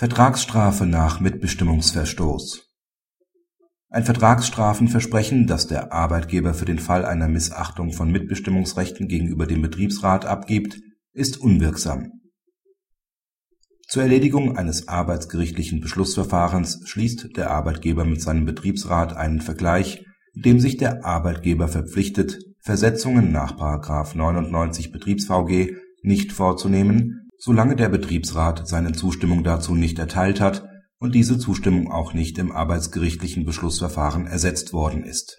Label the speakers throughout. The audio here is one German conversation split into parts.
Speaker 1: Vertragsstrafe nach Mitbestimmungsverstoß Ein Vertragsstrafenversprechen, das der Arbeitgeber für den Fall einer Missachtung von Mitbestimmungsrechten gegenüber dem Betriebsrat abgibt, ist unwirksam. Zur Erledigung eines arbeitsgerichtlichen Beschlussverfahrens schließt der Arbeitgeber mit seinem Betriebsrat einen Vergleich, in dem sich der Arbeitgeber verpflichtet, Versetzungen nach § 99 BetriebsVG nicht vorzunehmen solange der Betriebsrat seine Zustimmung dazu nicht erteilt hat und diese Zustimmung auch nicht im arbeitsgerichtlichen Beschlussverfahren ersetzt worden ist.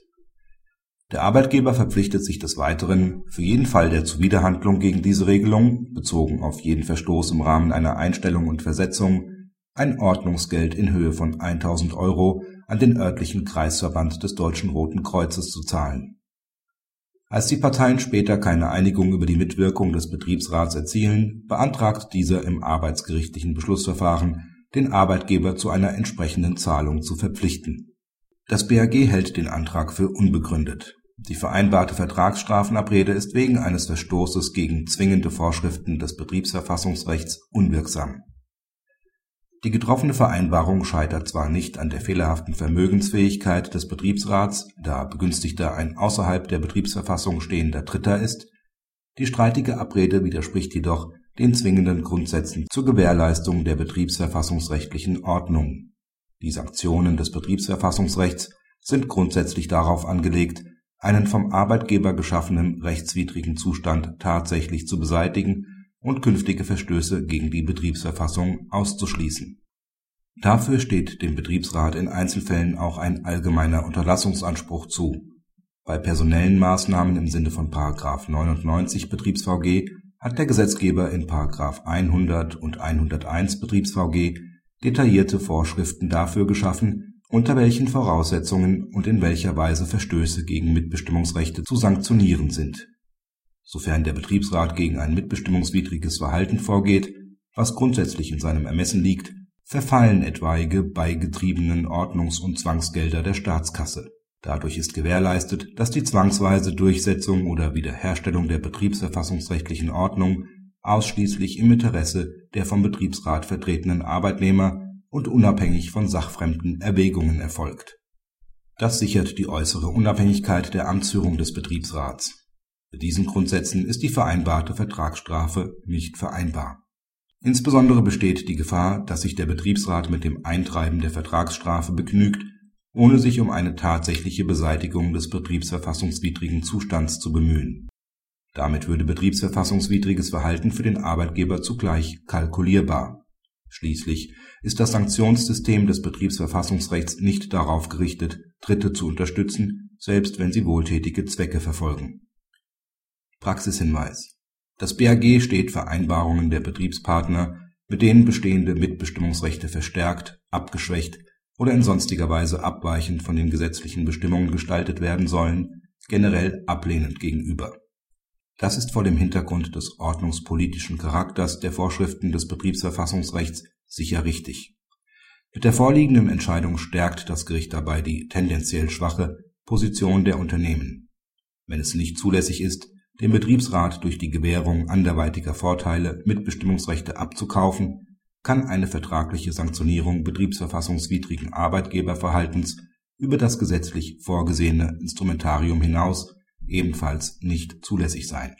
Speaker 1: Der Arbeitgeber verpflichtet sich des Weiteren, für jeden Fall der Zuwiderhandlung gegen diese Regelung (bezogen auf jeden Verstoß im Rahmen einer Einstellung und Versetzung) ein Ordnungsgeld in Höhe von 1.000 Euro an den örtlichen Kreisverband des Deutschen Roten Kreuzes zu zahlen als die Parteien später keine Einigung über die Mitwirkung des Betriebsrats erzielen, beantragt dieser im arbeitsgerichtlichen Beschlussverfahren, den Arbeitgeber zu einer entsprechenden Zahlung zu verpflichten. Das BAG hält den Antrag für unbegründet. Die vereinbarte Vertragsstrafenabrede ist wegen eines Verstoßes gegen zwingende Vorschriften des Betriebsverfassungsrechts unwirksam die getroffene Vereinbarung scheitert zwar nicht an der fehlerhaften Vermögensfähigkeit des Betriebsrats, da Begünstigter ein außerhalb der Betriebsverfassung stehender Dritter ist, die streitige Abrede widerspricht jedoch den zwingenden Grundsätzen zur Gewährleistung der betriebsverfassungsrechtlichen Ordnung. Die Sanktionen des Betriebsverfassungsrechts sind grundsätzlich darauf angelegt, einen vom Arbeitgeber geschaffenen rechtswidrigen Zustand tatsächlich zu beseitigen und künftige Verstöße gegen die Betriebsverfassung auszuschließen. Dafür steht dem Betriebsrat in Einzelfällen auch ein allgemeiner Unterlassungsanspruch zu. Bei personellen Maßnahmen im Sinne von § 99 BetriebsVG hat der Gesetzgeber in § 100 und 101 BetriebsVG detaillierte Vorschriften dafür geschaffen, unter welchen Voraussetzungen und in welcher Weise Verstöße gegen Mitbestimmungsrechte zu sanktionieren sind sofern der Betriebsrat gegen ein mitbestimmungswidriges Verhalten vorgeht, was grundsätzlich in seinem Ermessen liegt, verfallen etwaige beigetriebenen Ordnungs und Zwangsgelder der Staatskasse. Dadurch ist gewährleistet, dass die zwangsweise Durchsetzung oder Wiederherstellung der betriebsverfassungsrechtlichen Ordnung ausschließlich im Interesse der vom Betriebsrat vertretenen Arbeitnehmer und unabhängig von sachfremden Erwägungen erfolgt. Das sichert die äußere Unabhängigkeit der Amtsführung des Betriebsrats mit diesen Grundsätzen ist die vereinbarte Vertragsstrafe nicht vereinbar. Insbesondere besteht die Gefahr, dass sich der Betriebsrat mit dem Eintreiben der Vertragsstrafe begnügt, ohne sich um eine tatsächliche Beseitigung des betriebsverfassungswidrigen Zustands zu bemühen. Damit würde betriebsverfassungswidriges Verhalten für den Arbeitgeber zugleich kalkulierbar. Schließlich ist das Sanktionssystem des Betriebsverfassungsrechts nicht darauf gerichtet, Dritte zu unterstützen, selbst wenn sie wohltätige Zwecke verfolgen Praxishinweis Das BAG steht Vereinbarungen der Betriebspartner, mit denen bestehende Mitbestimmungsrechte verstärkt, abgeschwächt oder in sonstiger Weise abweichend von den gesetzlichen Bestimmungen gestaltet werden sollen, generell ablehnend gegenüber. Das ist vor dem Hintergrund des ordnungspolitischen Charakters der Vorschriften des Betriebsverfassungsrechts sicher richtig. Mit der vorliegenden Entscheidung stärkt das Gericht dabei die tendenziell schwache Position der Unternehmen. Wenn es nicht zulässig ist dem Betriebsrat durch die Gewährung anderweitiger Vorteile Mitbestimmungsrechte abzukaufen, kann eine vertragliche Sanktionierung betriebsverfassungswidrigen Arbeitgeberverhaltens über das gesetzlich vorgesehene Instrumentarium hinaus ebenfalls nicht zulässig sein